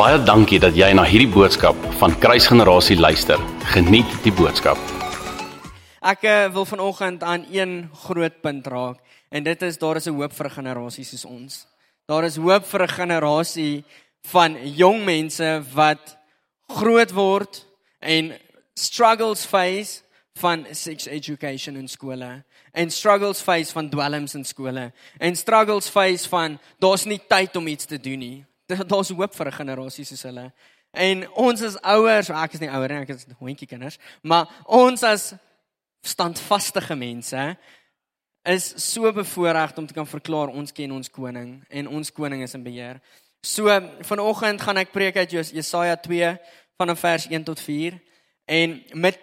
Baie dankie dat jy na hierdie boodskap van Kruisgenerasie luister. Geniet die boodskap. Ek uh, wil vanoggend aan een groot punt raak en dit is daar is 'n hoop vir 'n generasie soos ons. Daar is hoop vir 'n generasie van jong mense wat groot word en struggles face van sex education in skole en struggles face van dwelms in skole en struggles face van daar's nie tyd om iets te doen nie. Daar's hoop vir 'n generasie soos hulle. En ons as ouers, ek is nie ouer nie, ek is hondjie kinders, maar ons as standvaste mense is so bevoorreg om te kan verklaar ons ken ons koning en ons koning is in beheer. So vanoggend gaan ek preek uit Jesaja 2 vanaf vers 1 tot 4 en met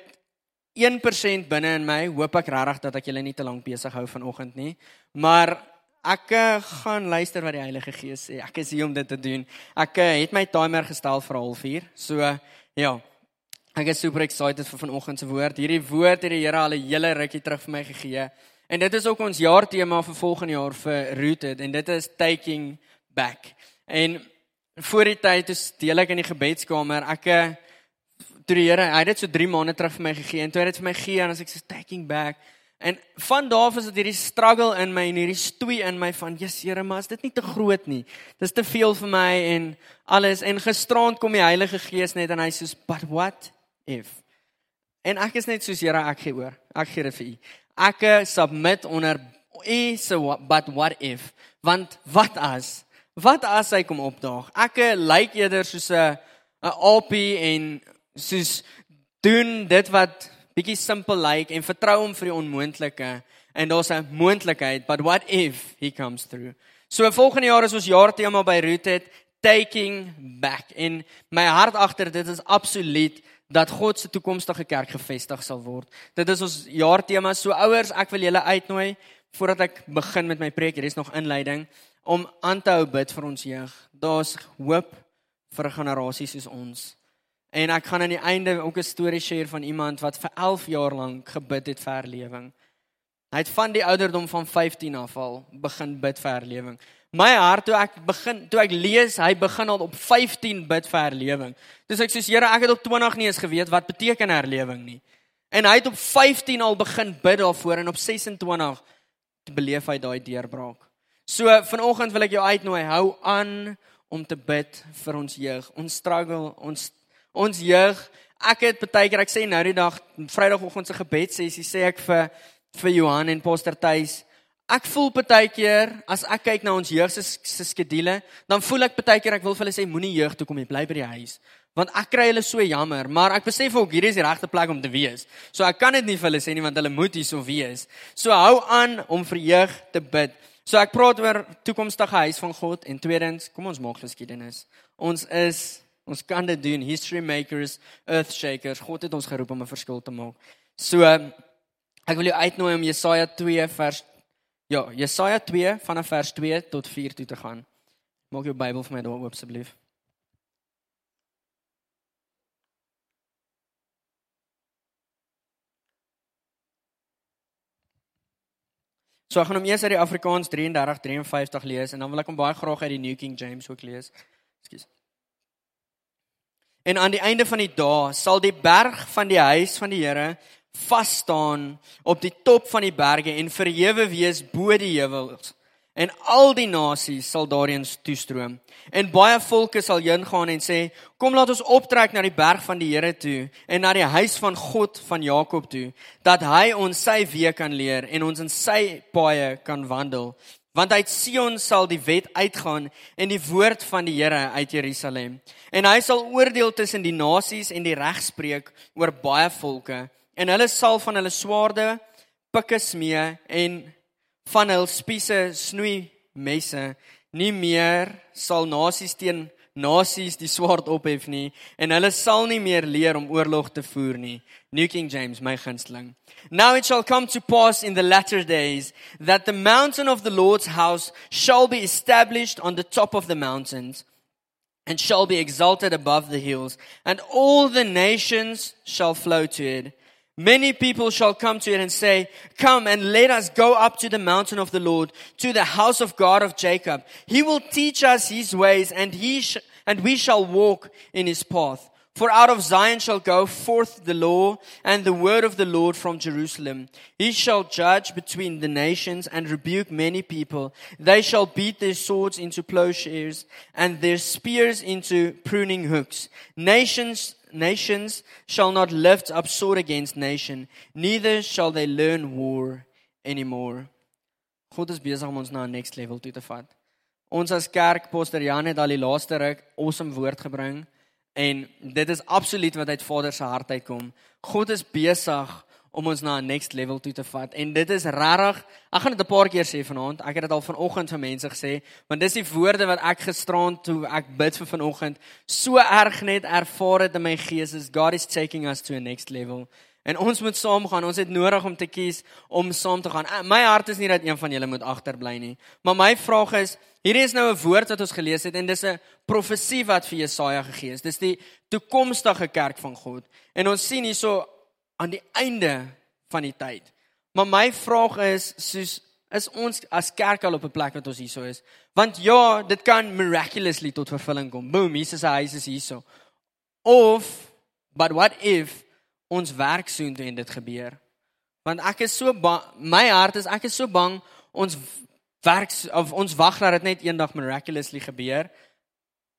1% binne in my hoop ek regtig dat ek julle nie te lank besig hou vanoggend nie. Maar ek eh, gaan luister wat die Heilige Gees sê. Ek is hier om dit te doen. Ek eh, het my timer gestel vir 0.5. So ja. Ek is super excited vir vanoggend se woord. Hierdie woord het die Here al 'n hele rukkie terug vir my gegee. En dit is ook ons jaartema vir volgende jaar vir Rooted en dit is taking back. En voor die tyd is deel ek in die gebedskamer. Ek eh, toe die Here, hy het dit so 3 maande terug vir my gegee en toe het dit vir my gegee en as ek sê taking back en van daar af is dit hierdie struggle in my en hierdie stoei in my van Jesus Here, maar is dit nie te groot nie. Dis te veel vir my en alles en gisterand kom die Heilige Gees net en hy sê but what if? En ek is net soos Here, ek gee oor. Ek gee dit vir u. Ek eh, submit onder u se but what if? Want wat as? Wat as hy kom opdaag? Ek eh, lyk eerder soos 'n 'n opie en soos doen dit wat bietjie simpel lyk like, en vertrou hom vir die onmoontlike. En daar's 'n moontlikheid but what if he comes through? So volgende jaar is ons jaartema by Rooted taking back. En my hart agter dit is absoluut dat God se toekomstige kerk gevestig sal word. Dit is ons jaartema so ouers ek wil julle uitnooi voordat ek begin met my preek hier is nog inleiding om aan te hou bid vir ons jeug. Daar's hoop vir 'n generasie soos ons En ek gaan aan die einde ook 'n storie share van iemand wat vir 11 jaar lank gebid het vir herlewing. Hy het van die ouderdom van 15 af al begin bid vir herlewing. My hart toe ek begin toe ek lees hy begin al op 15 bid vir herlewing. Dis ek sê Here, ek het op 20 nie eens geweet wat beteken herlewing nie. En hy het op 15 al begin bid daarvoor en op 26 te beleef hy daai deurbraak. So vanoggend wil ek jou uitnooi, hou aan om te bid vir ons jeug. Ons struggle, ons ons jeug. Ek het baie keer ek sê nou die dag Vrydagoggend se gebedsessie sê ek vir vir Johan en Pastor Tuis. Ek voel baie keer as ek kyk na ons jeug se se skedule, dan voel ek baie keer ek wil vir hulle sê moenie jeug toe kom nie, bly by die huis. Want ek kry hulle so jammer, maar ek besef ook hierdie is die regte plek om te wees. So ek kan dit nie vir hulle sê nie want hulle moet hierso wees. So hou aan om vir jeug te bid. So ek praat oor toekomstige huis van God en tweedens, kom ons maak geskiedenis. Ons is Ons kan dit doen, history makers, earth shakers. God het ons geroep om 'n verskil te maak. So ek wil jou uitnooi om Jesaja 2 vers ja, Jesaja 2 vanaf vers 2 tot 4 toe te gaan. Maak jou Bybel vir my daar oop asseblief. So ek gaan hom eers uit die Afrikaans 33 53 lees en dan wil ek hom baie graag uit die New King James ook lees. Ekskuus. En aan die einde van die dae sal die berg van die huis van die Here vas staan op die top van die berge en verhewe wees bo die heuwels. En al die nasies sal daarin toestroom. En baie volke sal heen gaan en sê: "Kom laat ons optrek na die berg van die Here toe en na die huis van God van Jakob toe, dat hy ons sy weë kan leer en ons in sy paaie kan wandel." Want uit Sion sal die wet uitgaan en die woord van die Here uit Jerusalem. En hy sal oordeel tussen die nasies en die reg spreek oor baie volke en hulle sal van hulle swaarde pikke smee en van hul spiese snoei messe nie meer sal nasies teen nasies die swaard ophef nie en hulle sal nie meer leer om oorlog te voer nie. New King James, my gunsteling. Now it shall come to pass in the latter days that the mountain of the Lord's house shall be established on the top of the mountains and shall be exalted above the hills, and all the nations shall flow to it. Many people shall come to it and say, Come and let us go up to the mountain of the Lord, to the house of God of Jacob. He will teach us his ways, and he sh- and we shall walk in his path. For out of Zion shall go forth the law and the word of the Lord from Jerusalem. He shall judge between the nations and rebuke many people. They shall beat their swords into plowshares and their spears into pruning hooks. Nations nations shall not lift up sword against nation, neither shall they learn war anymore. God is besig om ons na 'n next level toe te vat. Ons as kerk Pastor Jan het al die laaste ruk awesome woord gebring. En dit is absoluut wat uit Vader se hart uitkom. God is besig om ons na 'n next level toe te vat en dit is regtig ek gaan dit 'n paar keer sê vanaand ek het dit al vanoggend vir mense gesê want dis die woorde wat ek gisterand toe ek bid vir vanoggend so erg net ervaar het in my gees is God is taking us to a next level En ons moet saam gaan. Ons het nodig om te kies om saam te gaan. Eh, my hart is nie dat een van julle moet agterbly nie. Maar my vraag is, hierdie is nou 'n woord wat ons gelees het en dis 'n profesie wat vir Jesaja gegee is. Dis die toekomstige kerk van God. En ons sien hierso aan die einde van die tyd. Maar my vraag is, soos is ons as kerk al op 'n plek wat ons hierso is? Want ja, dit kan miraculously tot vervulling kom. Boom, Jesus se huis is hierso. Of but what if ons werk soen toe en dit gebeur. Want ek is so bang, my hart is ek is so bang ons werk of ons wag dat dit net eendag miraculously gebeur.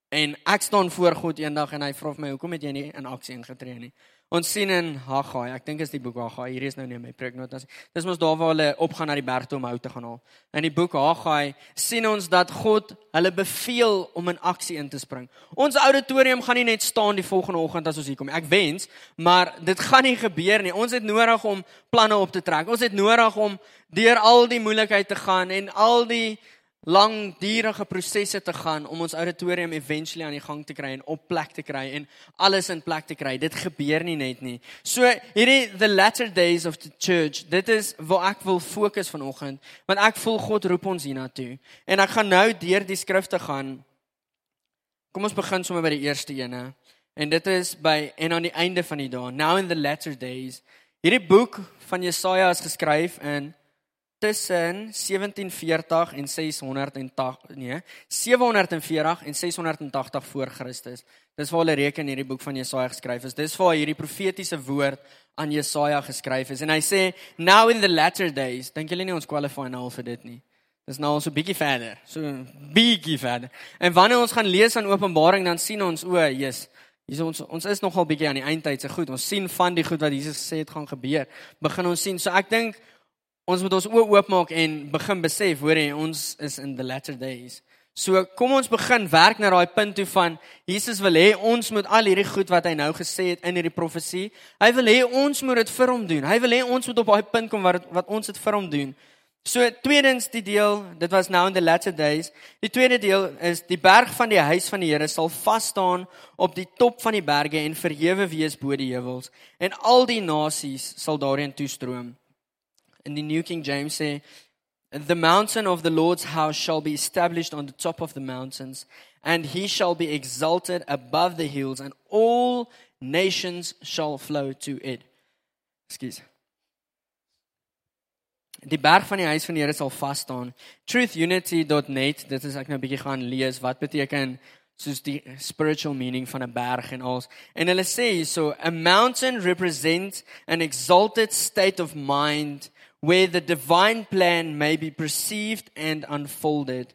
En ek staan voor God eendag en hy vra my hoekom het jy nie in aksie ingetree nie? Ons sien in Haggai, ek dink is die boek Haggai. Hier is nou nie my preeknotas. Dis mos daar waar hulle opgaan na die berg toe om hout te gaan haal. In die boek Haggai sien ons dat God hulle beveel om in aksie in te spring. Ons auditorium gaan nie net staan die volgende oggend as ons hier kom. Ek wens, maar dit gaan nie gebeur nie. Ons het nodig om planne op te trek. Ons het nodig om deur al die moeilikheid te gaan en al die langdurige prosesse te gaan om ons auditorium eventually aan die gang te kry en op plek te kry en alles in plek te kry. Dit gebeur nie net nie. So hierdie the latter days of the church, dit is waar ek wil fokus vanoggend, want ek voel God roep ons hiernatoe. En ek gaan nou deur die skrifte gaan. Kom ons begin sommer by die eerste ene. En dit is by en aan die einde van die dae. Now in the latter days. Hierdie boek van Jesaja is geskryf in tussen 1740 en 680 nee 740 en 680 voor Christus. Dis waar hulle reken hierdie boek van Jesaja geskryf is. Dis waar hierdie profetiese woord aan Jesaja geskryf is. En hy sê now in the latter days, dink julle nie ons qualify nou vir dit nie. Dis nou so 'n bietjie verder. So bietjie verder. En wanneer ons gaan lees aan Openbaring dan sien ons o, Jesus Hier ons ons is nogal bietjie aan die eindtyd se goed. Ons sien van die goed wat Jesus gesê het gaan gebeur. Begin ons sien. So ek dink ons moet ons oë oopmaak en begin besef, hoor jy, ons is in the latter days. So kom ons begin werk na daai punt toe van Jesus wil hê ons moet al hierdie goed wat hy nou gesê het in hierdie profesie, hy wil hê ons moet dit vir hom doen. Hy wil hê ons moet op daai punt kom wat wat ons dit vir hom doen. So tweedens die deel, dit was now in the latter days. Die tweede deel is die berg van die huis van die Here sal vas staan op die top van die berge en verhewe wees bo die heuwels en al die nasies sal daarin toestroom in the New King James say, The mountain of the Lord's house shall be established on the top of the mountains, and he shall be exalted above the hills, and all nations shall flow to it. Excuse. Die berg van die huis van die Here sal vas staan. Truthunity.net, dit is ek nou 'n bietjie gaan lees wat beteken soos die spiritual meaning van 'n berg en als. En hulle sê so a mountain represents an exalted state of mind where the divine plan may be perceived and unfolded.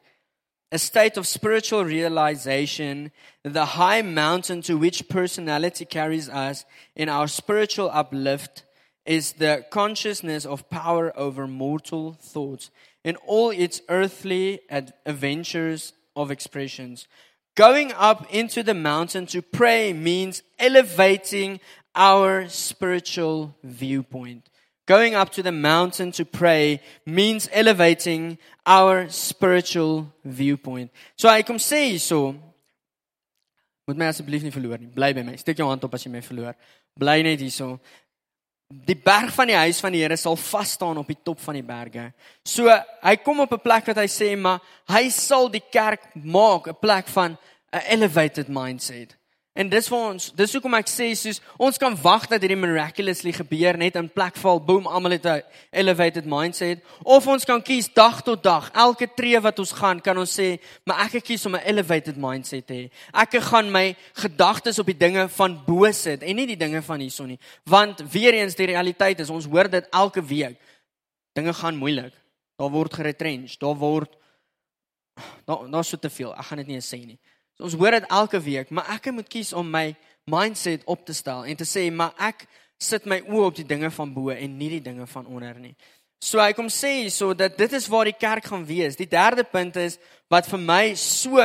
A state of spiritual realization, the high mountain to which personality carries us in our spiritual uplift is the consciousness of power over mortal thoughts in all its earthly adventures of expressions. Going up into the mountain to pray means elevating our spiritual viewpoint. Going up to the mountain to pray means elevating our spiritual viewpoint. So hy kom sê hierso moet my asseblief nie verloor nie. Bly by my. Steek jou hand op as jy my verloor. Bly net hierso. Die berg van die huis van die Here sal vas staan op die top van die berge. So hy kom op 'n plek wat hy sê maar hy sal die kerk maak 'n plek van 'n elevated mindset. En dis vir ons, dis hoekom ek sê soos ons kan wag dat hierdie miraculously gebeur net in plek val, boom, almal het 'n elevated mindset of ons kan kies dag tot dag, elke tree wat ons gaan, kan ons sê, maar ek kies om 'n elevated mindset te hê. Ek gaan my gedagtes op die dinge van bo sit en nie die dinge van hierson nie, want weer eens die realiteit is ons hoor dit elke week. Dinge gaan moeilik. Daar word geretrench, daar word daar daar's so te veel. Ek gaan dit nie eens sê nie. Ons hoor dit elke week, maar ek moet kies om my mindset op te stel en te sê maar ek sit my oë op die dinge van bo en nie die dinge van onder nie. So hy kom sê hierso dat dit is waar die kerk gaan wees. Die derde punt is wat vir my so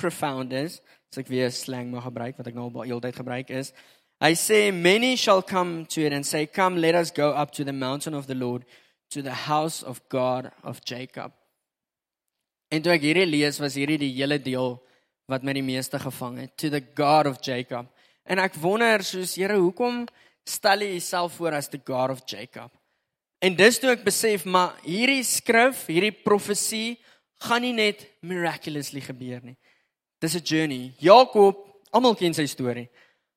profound is, as ek weer slang mag gebruik wat ek nou al heeltyd gebruik is. Hy sê many shall come to it and say come let us go up to the mountain of the Lord to the house of God of Jacob. En toe ek hierdie lees was hierdie die hele deel wat my die meeste gevang het to the God of Jacob. En ek wonder soos Here, hoekom stel jy jouself voor as the God of Jacob? En dis toe ek besef maar hierdie skrif, hierdie profesie gaan nie net miraculously gebeur nie. Dis 'n journey. Jakob, almal ken sy storie.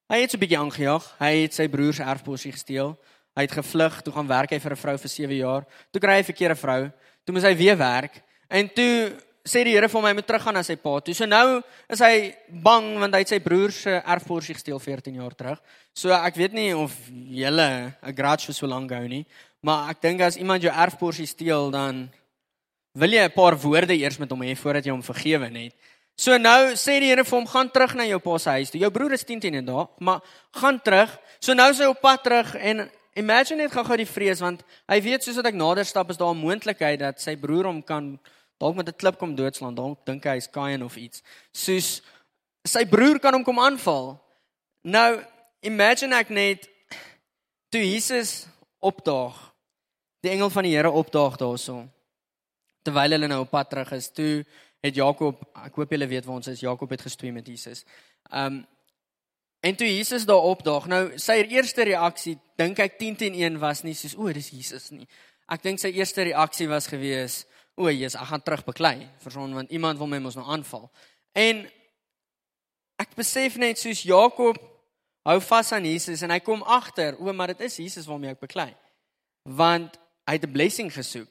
Hy het so 'n bietjie aangejaag. Hy het sy broer se erfposie gesteel. Hy het gevlug, toe gaan werk hy vir 'n vrou vir 7 jaar. Toe kry hy 'n verkeerde vrou. Toe moet hy weer werk. En toe sê die Here vir my moet teruggaan na sy pa toe. So nou is hy bang want hy het sy broer se erfporsie gesteel 14 jaar terug. So ek weet nie of julle 'n grudge so lank hou nie, maar ek dink as iemand jou erfporsie steel dan wil jy 'n paar woorde eers met hom hê voordat jy hom vergewe net. So nou sê die Here vir hom gaan terug na jou pa se huis toe. Jou broer is 10 teen in daar, maar gaan terug. So nou is hy op pad terug en imagine net gou-gou die vrees want hy weet soos wat ek nader stap is daar 'n moontlikheid dat sy broer hom kan dalk met 'n klip kom doodslaan, dalk dink hy hy's Kain of iets. Soos sy broer kan hom kom aanval. Nou imagine ek net toe Jesus opdaag. Die engel van die Here opdaag daarso. Terwyl hulle nou op pad terug is, toe het Jakob, ek hoop julle weet waar ons is, Jakob het gestoei met Jesus. Um en toe Jesus daar opdaag, nou sy eerste reaksie, dink ek 10 teen 1 was nie soos o, dis Jesus nie. Ek dink sy eerste reaksie was gewees, o, Jesus, ek gaan terug beklei, verson want iemand wil my mos nou aanval. En ek besef net soos Jakob hou vas aan Jesus en hy kom agter, o, maar dit is Jesus waarmee ek beklei. Want hy het 'n blessing gesoek.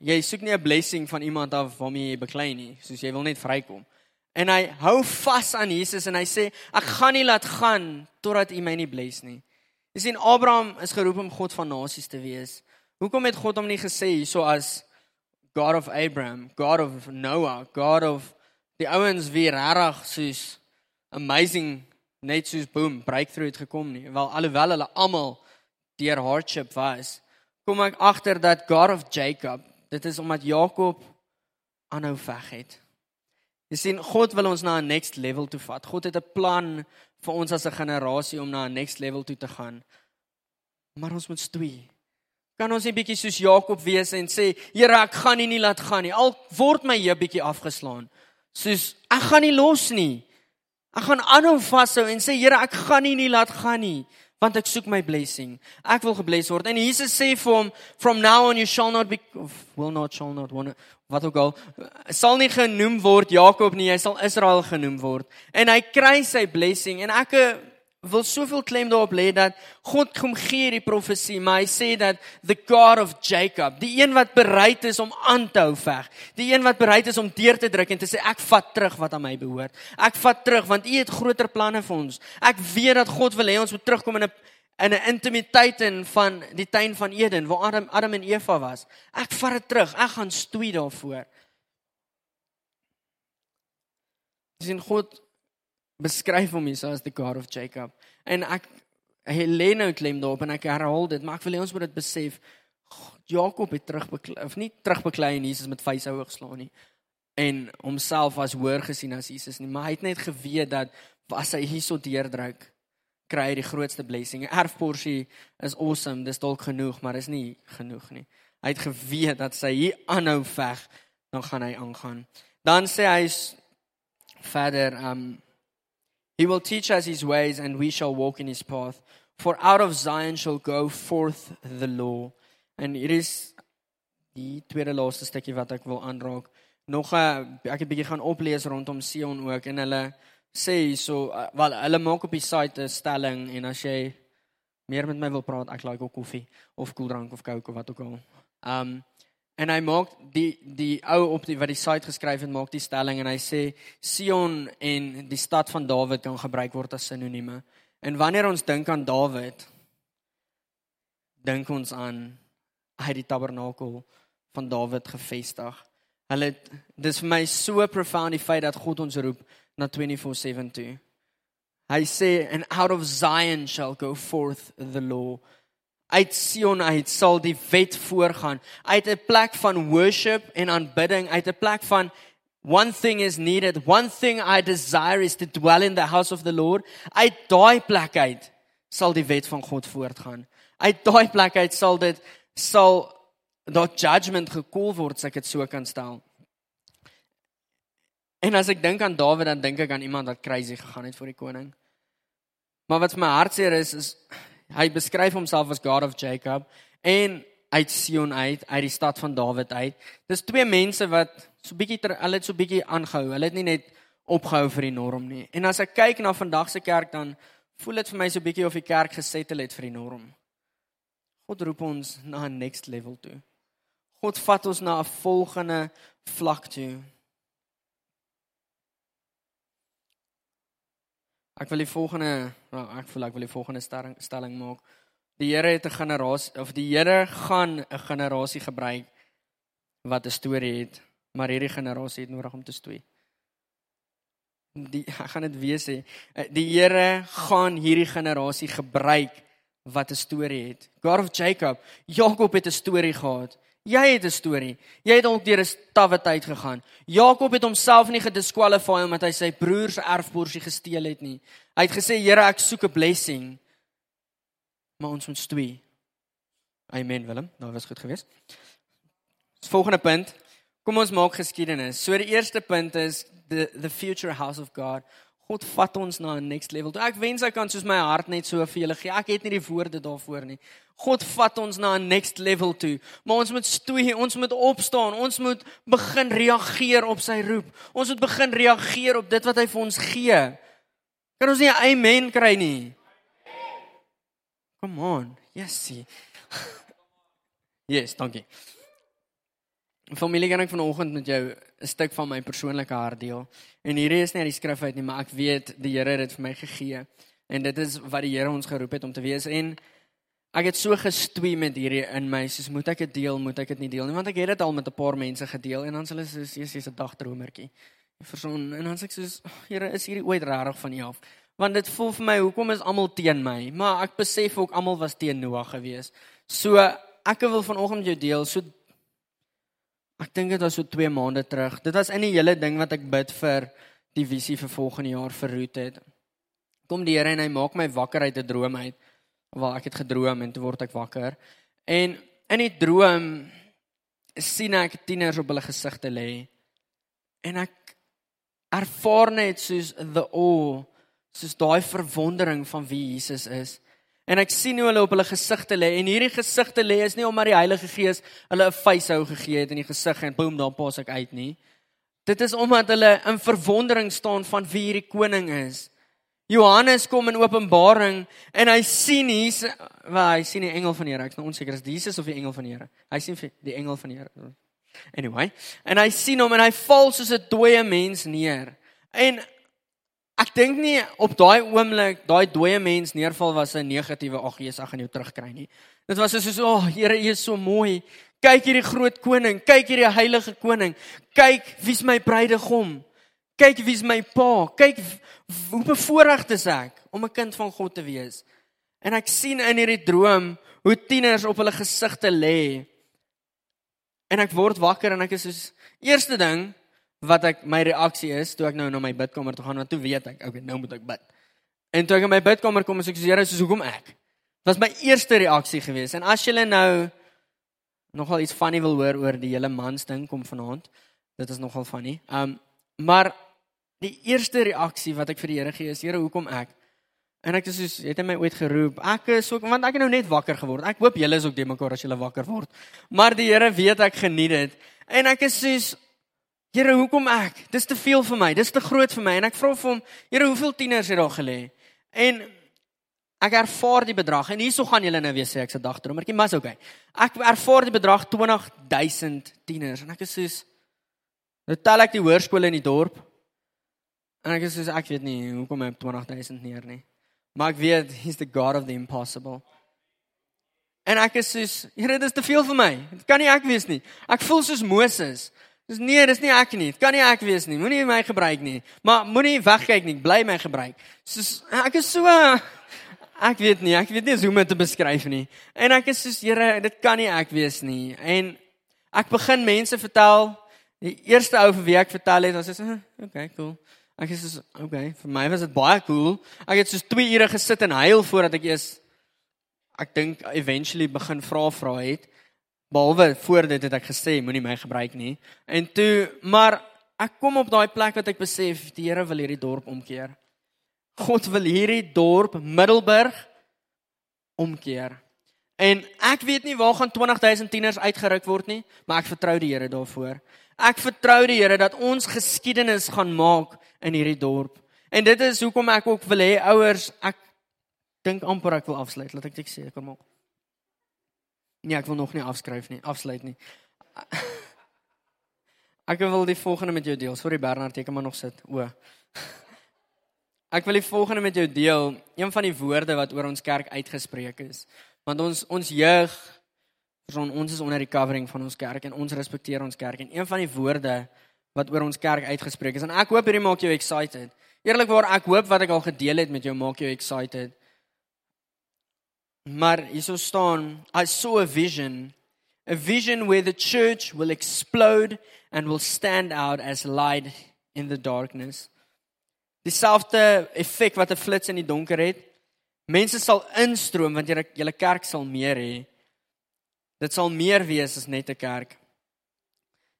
Jy soek nie 'n blessing van iemand af waarmee jy beklei nie, soos jy wil net vrykom. En hy hou vas aan Jesus en hy sê, ek gaan nie laat gaan totdat U my nie bless nie. Jy sien Abraham is geroep om God van nasies te wees. Hoekom het God hom nie gesê hierso as God of Abraham, God of Noah, God of die ouens wie regtig soos amazing net soos boom breakthrough het gekom nie. Wel alhoewel hulle almal deur hardship was, kom ek agter dat God of Jacob, dit is omdat Jakob aanhou veg het. Jy sien God wil ons na 'n next level toe vat. God het 'n plan vir ons as 'n generasie om na 'n next level toe te gaan. Maar ons moet stoei. Kan ons 'n bietjie soos Jakob wees en sê, Here, ek gaan nie nie laat gaan nie. Al word my hier bietjie afgeslaan. Soos ek gaan nie los nie. Ek gaan aanhou vashou en sê, Here, ek gaan nie nie laat gaan nie, want ek soek my blessing. Ek wil gebless word. En Jesus sê vir hom, from now on you shall not be will not shall not want wat ook al sal nie genoem word Jakob nie, jy sal Israel genoem word. En hy kry sy blessing en ek wil soveel klem daarop lê dat God kom gee die profesie, maar hy sê dat the God of Jacob, die een wat bereid is om aan te hou veg, die een wat bereid is om deur te druk en te sê ek vat terug wat aan my behoort. Ek vat terug want U het groter planne vir ons. Ek weet dat God wil hê ons moet terugkom in 'n in 'n intimiteit in van die tuin van Eden waar Adam Adam en Eva was. Ek vat dit terug. Ek gaan stoei daarvoor. Dis in God beskryf hom hier as the God of Jacob. En ek hy lê nou klem daarop en ek herhaal dit, maar ek wil hê ons moet dit besef. Jakob het terugbeklei of nie terugbeklei en Jesus met vuishou geslaan nie en homself as hoër gesien as Jesus nie, maar hy het net geweet dat as hy hierso deurdruk, kry hy die grootste blessing. Erfporsie is awesome, dis dalk genoeg, maar is nie genoeg nie. Hy het geweet dat sy hier aanhou veg, dan gaan hy aangaan. Dan sê hy verder um He will teach us his ways and we shall walk in his path. For out of Zion shall go forth the law. En hier is die tweede laaste stukkie wat ek wil aanraak. Nog 'n ek het bietjie gaan oplees rondom Sion ook en hulle sê hierso, uh, wel hulle maak op die site 'n stelling en as jy meer met my wil praat, ek like ook koffie of koeldrank of coke of wat ook al. Um en hy maak die die ou op die wat die site geskryf het maak die stelling en hy sê Sion en die stad van Dawid kan gebruik word as sinonieme. En wanneer ons dink aan Dawid, dink ons aan hy het die tabernakel van Dawid gevestig. Hulle dis vir my so profound die feit dat God ons roep na 24/7 toe. Hy sê and out of Zion shall go forth the law. Uit Sion uit sal die wet voorgaan. Uit 'n plek van worship en aanbidding, uit 'n plek van one thing is needed, one thing I desire is to dwell in the house of the Lord. Uit daai plek uit sal die wet van God voortgaan. Uit daai plek uit sal dit sal dat judgment gekoel word, as ek dit so kan stel. En as ek dink aan Dawid, dan dink ek aan iemand wat crazy gegaan het vir die koning. Maar wat my hartseer is is hy beskryf homself as God of Jacob en uit Sion uit, uit die stad van Dawid uit. Dis twee mense wat so bietjie hulle het so bietjie aangehou. Hulle het nie net opgehou vir die norm nie. En as ek kyk na vandag se kerk dan voel dit vir my so bietjie of die kerk gesettel het vir die norm. God roep ons na 'n next level toe. God vat ons na 'n volgende vlak toe. Ek wil die volgende well, ek voel ek wil die volgende stelling, stelling maak. Die Here het 'n generasie of die Here gaan 'n generasie gebruik wat 'n storie het, maar hierdie generasie het nodig om te stoei. Die ek gaan dit weer sê. Die Here gaan hierdie generasie gebruik wat 'n storie het. God of Jacob, Jakob het 'n storie gehad. Jy het 'n storie. Jy het dalk deur 'n stawwe tyd gegaan. Jakob het homself nie gediskwalifieer omdat hy sy broer se erfborsie gesteel het nie. Hy het gesê, "Here, ek soek 'n blessing." Maar ons moet stoei. Amen, Willem. Daar was goed geweest. Die volgende punt. Kom ons maak geskiedenis. So die eerste punt is the the future house of God. God vat ons na 'n next level. Toe ek wens ek kan soos my hart net so vir julle gee. Ek het nie die woorde daarvoor nie. God vat ons na 'n next level toe. Maar ons moet stoei, ons moet opstaan, ons moet begin reageer op sy roep. Ons moet begin reageer op dit wat hy vir ons gee. Kan ons nie 'n amen kry nie? Come on. Yes. Yes, dankie. Familie, kan ek vanoggend met jou 'n stuk van my persoonlike hart deel. En hierdie is nie uit die skrif uit nie, maar ek weet die Here het dit vir my gegee. En dit is wat die Here ons geroep het om te wees en ek het so gestoei met hierdie in my, soos moet ek dit deel, moet ek dit nie deel nie, want ek het dit al met 'n paar mense gedeel en dan hulle sê jy's jy's 'n dagdromertjie. Verson en dan sê ek soos Here, is hierdie ooit regtig van U af? Want dit voel vir my, hoekom is almal teen my? Maar ek besef ook almal was teen Noag gewees. So ek wil vanoggend jou deel, so Ek dink dit was so 2 maande terug. Dit was in die hele ding wat ek bid vir die visie vir volgende jaar vir Root het. Kom die Here en hy maak my wakker uit 'n droom uit. Waar ek het gedroom en toe word ek wakker. En in die droom sien ek tieners op hulle gesigte lê. En ek ervaar net soos the awe, soos daai verwondering van wie Jesus is. En ek sien hoe hulle op hulle gesigte lê en hierdie gesigte lê is nie omdat die Heilige Gees hulle 'n facehou gegee het in die gesig en boem dan pas ek uit nie. Dit is omdat hulle in verwondering staan van wie hierdie koning is. Johannes kom in Openbaring en hy sien hier waar hy sien die engel van die Here. Ek's nou onseker is dit Jesus of die engel van die Here. Hy sien die engel van die Here. Anyway, en hy sien hom en hy val soos 'n dooie mens neer. En Ek dink nie op daai oomblik daai dooie mens neerval was 'n negatiewe ag Jesus ag gaan jou terugkry nie. Dit was soos o, oh, Here, U is so mooi. Kyk hierdie groot koning, kyk hierdie heilige koning. Kyk wie's my bruidegom. Kyk wie's my pa. Kyk hoe bevoorreg is ek om 'n kind van God te wees. En ek sien in hierdie droom hoe tieners op hulle gesigte lê. En ek word wakker en ek is soos eerste ding wat ek my reaksie is toe ek nou na my bidkamer toe gaan want toe weet ek okay nou moet ek bid. En toe ek in my bidkamer kom, sê ek Here, soos hoekom ek? Was my eerste reaksie gewees. En as jy nou nogal iets funny wil hoor oor die hele mans ding kom vanaand, dit is nogal funny. Um maar die eerste reaksie wat ek vir die Here gee is Here, hoekom ek? En ek het soos het hy my ooit geroep. Ek is ook want ek het nou net wakker geword. Ek hoop julle is ook de mekaar as julle wakker word. Maar die Here weet ek geniet dit. En ek is soos Here, hoekom ek? Dis te veel vir my. Dis te groot vir my en ek vra vir hom, Here, hoeveel tieners het daar gelê? En ek ervaar die bedrag en hierso gaan julle nou weer sê ek's 'n dagdromertjie, maar is okay. Ek ervaar die bedrag 20000 tieners en ek is soos nou tel ek die hoërskool in die dorp. En ek is soos ek weet nie hoekom hy 20000 neer nie. Maar ek weet he's the god of the impossible. En ek is soos, Here, dis te veel vir my. Dit kan nie ek wees nie. Ek voel soos Moses. Dis nee, dis nie ek nie. Dit kan nie ek wees nie. Moenie my gebruik nie. Maar moenie wegkyk nie. Bly my gebruik. Soos ek is so ek weet nie, ek weet nie hoe om dit te beskryf nie. En ek is soos Here, dit kan nie ek wees nie. En ek begin mense vertel. Die eerste ou vir wie ek vertel het, was so, okay, cool. Ek is so, okay, vir my was dit baie cool. Ek het soos 2 ure gesit en huil voordat ek eers ek dink eventually begin vra vra het. Behalwe voor dit het ek gesê moenie my gebruik nie. En toe maar ek kom op daai plek wat ek besef die Here wil hierdie dorp omkeer. God wil hierdie dorp Middelburg omkeer. En ek weet nie waar gaan 20000 tieners uitgeruk word nie, maar ek vertrou die Here daarvoor. Ek vertrou die Here dat ons geskiedenis gaan maak in hierdie dorp. En dit is hoekom ek ook wil hê ouers, ek dink amper ek wil afsluit, laat ek dit seker maak. Nee, ek wil nog nie afskryf nie, afsluit nie. Ek wil die volgende met jou deel. Sorry Bernard, jy kan maar nog sit. O. Ek wil die volgende met jou deel, een van die woorde wat oor ons kerk uitgespreek is. Want ons ons jeug son ons is onder die covering van ons kerk en ons respekteer ons kerk en een van die woorde wat oor ons kerk uitgespreek is en ek hoop hierdie maak jou excited. Eerlikwaar ek hoop wat ek al gedeel het met jou maak jou excited. Maar hierso staan I saw a vision a vision where the church will explode and will stand out as light in the darkness. Dieselfde effek wat 'n flits in die donker het. Mense sal instroom want julle julle kerk sal meer hê. Dit sal meer wees as net 'n kerk.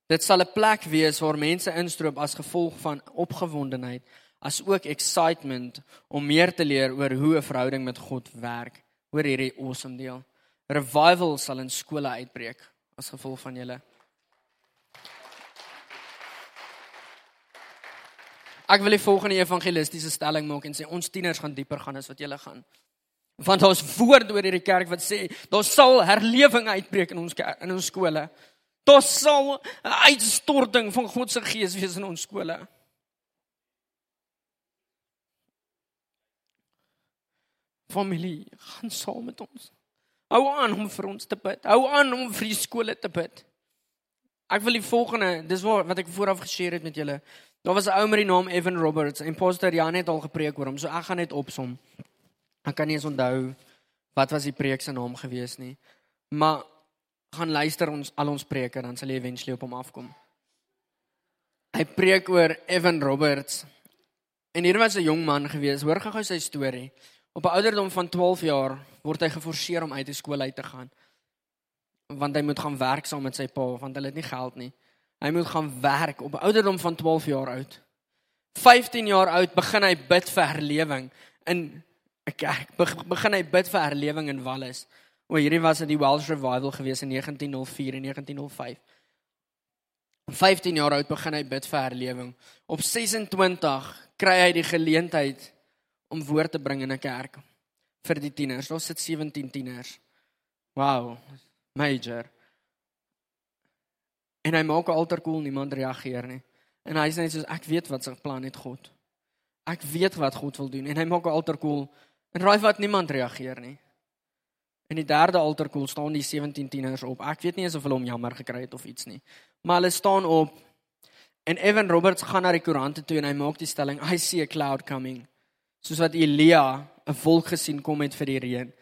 Dit sal 'n plek wees waar mense instroom as gevolg van opgewondenheid, as ook excitement om meer te leer oor hoe 'n verhouding met God werk hoor hierdie awesome deel. Revival sal in skole uitbreek as gevolg van julle. Ek wil die volgende evangelistiese stelling maak en sê ons tieners gaan dieper gaan as wat julle gaan. Want daar's woord oor hierdie kerk wat sê daar sal herlewing uitbreek in ons kerk, in ons skole. Daar sal 'n uitstorting van God se gees wees in ons skole. Familie, gaan saam met ons. Hou aan om vir ons te bid. Hou aan om vir die skole te bid. Ek wil die volgende, dis wat wat ek vooraf geshare het met julle. Daar was 'n ou met die naam Evan Roberts en Pastor Jan het al gepreek oor hom. So ek gaan net opsom. Ek kan nie eens onthou wat was die preek se naam gewees nie. Maar gaan luister ons al ons preke dan sal jy eventually op hom afkom. Hy preek oor Evan Roberts. En hier was 'n jong man gewees. Hoor gou-gou sy storie. Op 'n ouderdom van 12 jaar word hy geforseer om uit die skool uit te gaan. Want hy moet gaan werk saam met sy pa want hulle het nie geld nie. Hy moet gaan werk op 'n ouderdom van 12 jaar oud. 15 jaar oud begin hy bid vir herlewing in 'n kerk. Begin hy bid vir herlewing in Wallis. O, hierdie was in die Welsh Revival gewees in 1904 en 1905. 15 jaar oud begin hy bid vir herlewing. Op 26 kry hy die geleentheid om woord te bring in 'n kerk vir die tieners. Daar sit 17 tieners. Wow, major. En hy maak alter cool niemand reageer nie. En hy sê net soos ek weet wat sy plan het God. Ek weet wat God wil doen en hy maak alter cool en raai wat niemand reageer nie. In die derde alter cool staan die 17 tieners op. Ek weet nie of hulle hom jammer gekry het of iets nie. Maar hulle staan op en Evan Roberts gaan na die koerante toe en hy maak die stelling I see a cloud coming soos wat Elia 'n wolk gesien kom het vir die reën.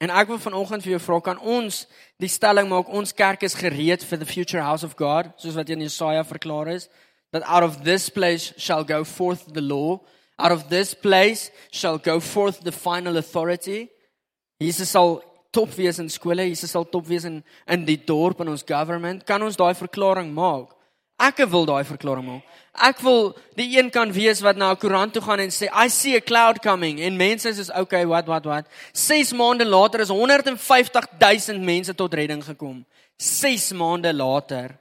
En ek wil vanoggend vir jou vra kan ons die stelling maak ons kerk is gereed vir the future house of God soos wat in Jesaja verklaar is that out of this place shall go forth the law out of this place shall go forth the final authority. Jesus sal top wees in skole Jesus sal top wees in in die dorp en ons government. Kan ons daai verklaring maak Ek wil daai verklaring maak. Ek wil die een kan wees wat na 'n koerant toe gaan en sê I see a cloud coming en mense sê okay, what what what. 6 maande later is 150 000 mense tot redding gekom. 6 maande later.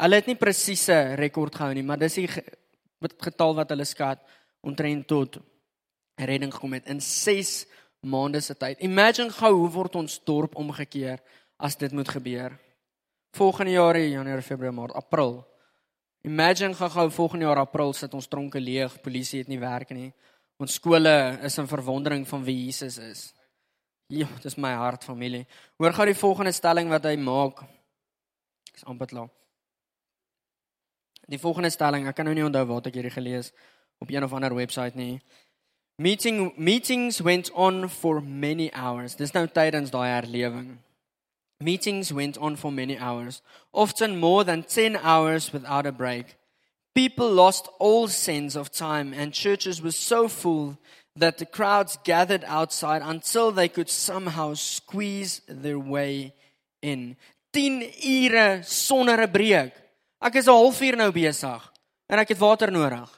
Hulle het nie presiese rekord gehou nie, maar dis die getal wat hulle skat omtrent tot redding gekom het in 6 maande se tyd. Imagine gou hoe word ons dorp omgekeer as dit moet gebeur. Volgende jaar Januarie, Februarie, Maart, April. Imagine gou volgende jaar April sit ons tronke leeg, polisie het nie werk nie. Ons skole is in verwondering van wie Jesus is. Ja, dis my hart familie. Hoor gou die volgende stelling wat hy maak. Ek's amper klaar. Die volgende stelling, ek kan nou nie onthou waar ek hierdie gelees op een of ander webwerf nie. Meeting meetings went on for many hours. Dis nou tydens daai herlewing. Meetings went on for many hours, often more than 10 hours without a break. People lost all sense of time, and churches were so full that the crowds gathered outside until they could somehow squeeze their way in. 10 ure sonder 'n breek. Ek is 'n halfuur nou besig en ek het water nodig.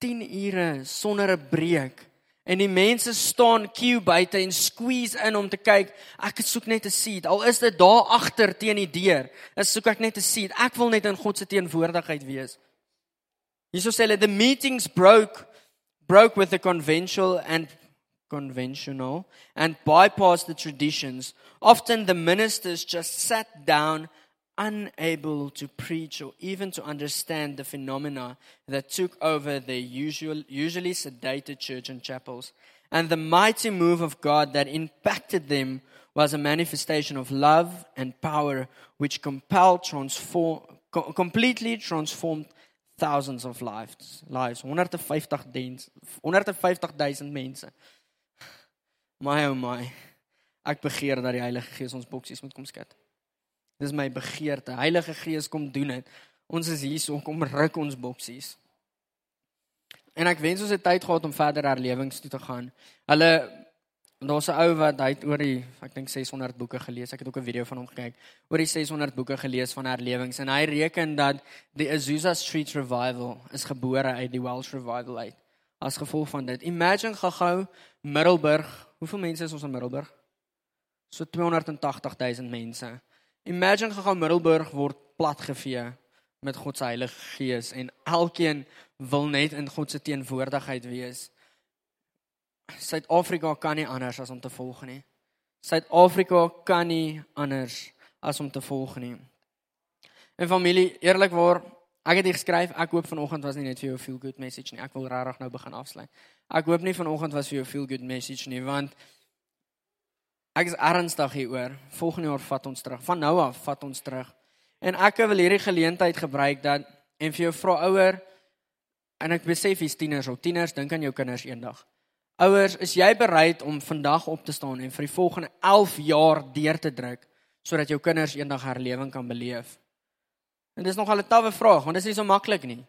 10 ure sonder 'n breek en die mense staan queue buite en squeeze in om te kyk. Ek soek net 'n seat. Al is dit daar agter teen die deur, is soek ek net 'n seat. Ek wil net in God se teenwoordigheid wees. Hierso sê hulle the meetings broke broke with the conventional and conventional and bypassed the traditions. Often the ministers just sat down unable to preach or even to understand the phenomena that took over their usual, usually sedated church and chapels. And the mighty move of God that impacted them was a manifestation of love and power which compelled transform, co- completely transformed thousands of lives. Lives 150.000 mense. My oh my. Ek begeer dat die Heilige Gees ons boksies moet kom skat. Dis my begeerte. Heilige Gees kom doen dit. Ons is hier om kom ruk ons boksies. En ek wens ons het tyd gehad om verder herlewings toe te gaan. Hulle daar's 'n ou wat hy het oor die ek dink 600 boeke gelees. Ek het ook 'n video van hom gekyk. Oor die 600 boeke gelees van herlewings en hy reken dat die Azusa Street Revival is gebore uit die Welsh Revival uit. As gevolg van dit. Imagine gou-gou Middelburg. Hoeveel mense is ons in Middelburg? So 280 000 mense. Imagine gou Middelburg word platgevee met God se Heilige Gees en elkeen wil net in God se teenwoordigheid wees. Suid-Afrika kan nie anders as om te volg nie. Suid-Afrika kan nie anders as om te volg nie. En familie, eerlikwaar, ek het hier geskryf, ek hoop vanoggend was nie net vir jou 'n feel good message nie. Ek wil regtig nou begin afsluit. Ek hoop nie vanoggend was vir jou 'n feel good message nie, want Ek is ernstig hieroor. Volgende jaar vat ons terug. Van nou af vat ons terug. En ek wil hierdie geleentheid gebruik dat en vir jou vra ouer en ek besef hier's tieners, ou tieners, dink aan jou kinders eendag. Ouers, is jy bereid om vandag op te staan en vir die volgende 11 jaar deur te druk sodat jou kinders eendag herlewing kan beleef? En dis nog al 'n tawwe vraag, want dit is nie so maklik nie.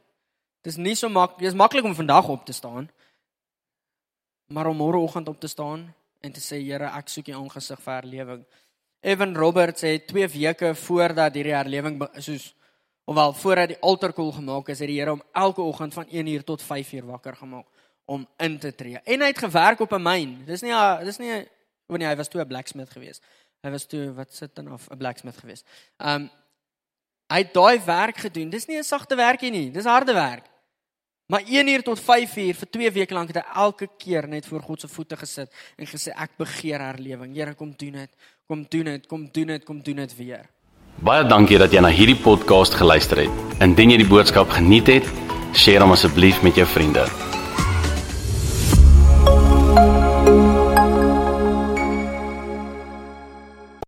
Dis nie so maklik, dis maklik om vandag op te staan. Maar om môreoggend op te staan en te sê Here, ek soek U aangesig vir herlewing. Evan Roberts het 2 weke voordat hierdie herlewing soos ofwel voordat die altarkoel gemaak is, het die Here hom elke oggend van 1 uur tot 5 uur wakker gemaak om in te tree. En hy het gewerk op 'n myn. Dis nie dis nie wanneer hy was toe 'n blacksmith geweest. Hy was toe wat sit dan of 'n blacksmith geweest. Um hy het daai werk gedoen. Dis nie 'n sagte werkie nie. Dis harde werk. Maar 1 uur tot 5 uur vir 2 weke lank het hy elke keer net voor God se voete gesit en gesê ek begeer herlewing. Here kom doen dit. Kom doen dit. Kom doen dit. Kom doen dit weer. Baie dankie dat jy na hierdie podcast geluister het. Indien jy die boodskap geniet het, deel hom asseblief met jou vriende.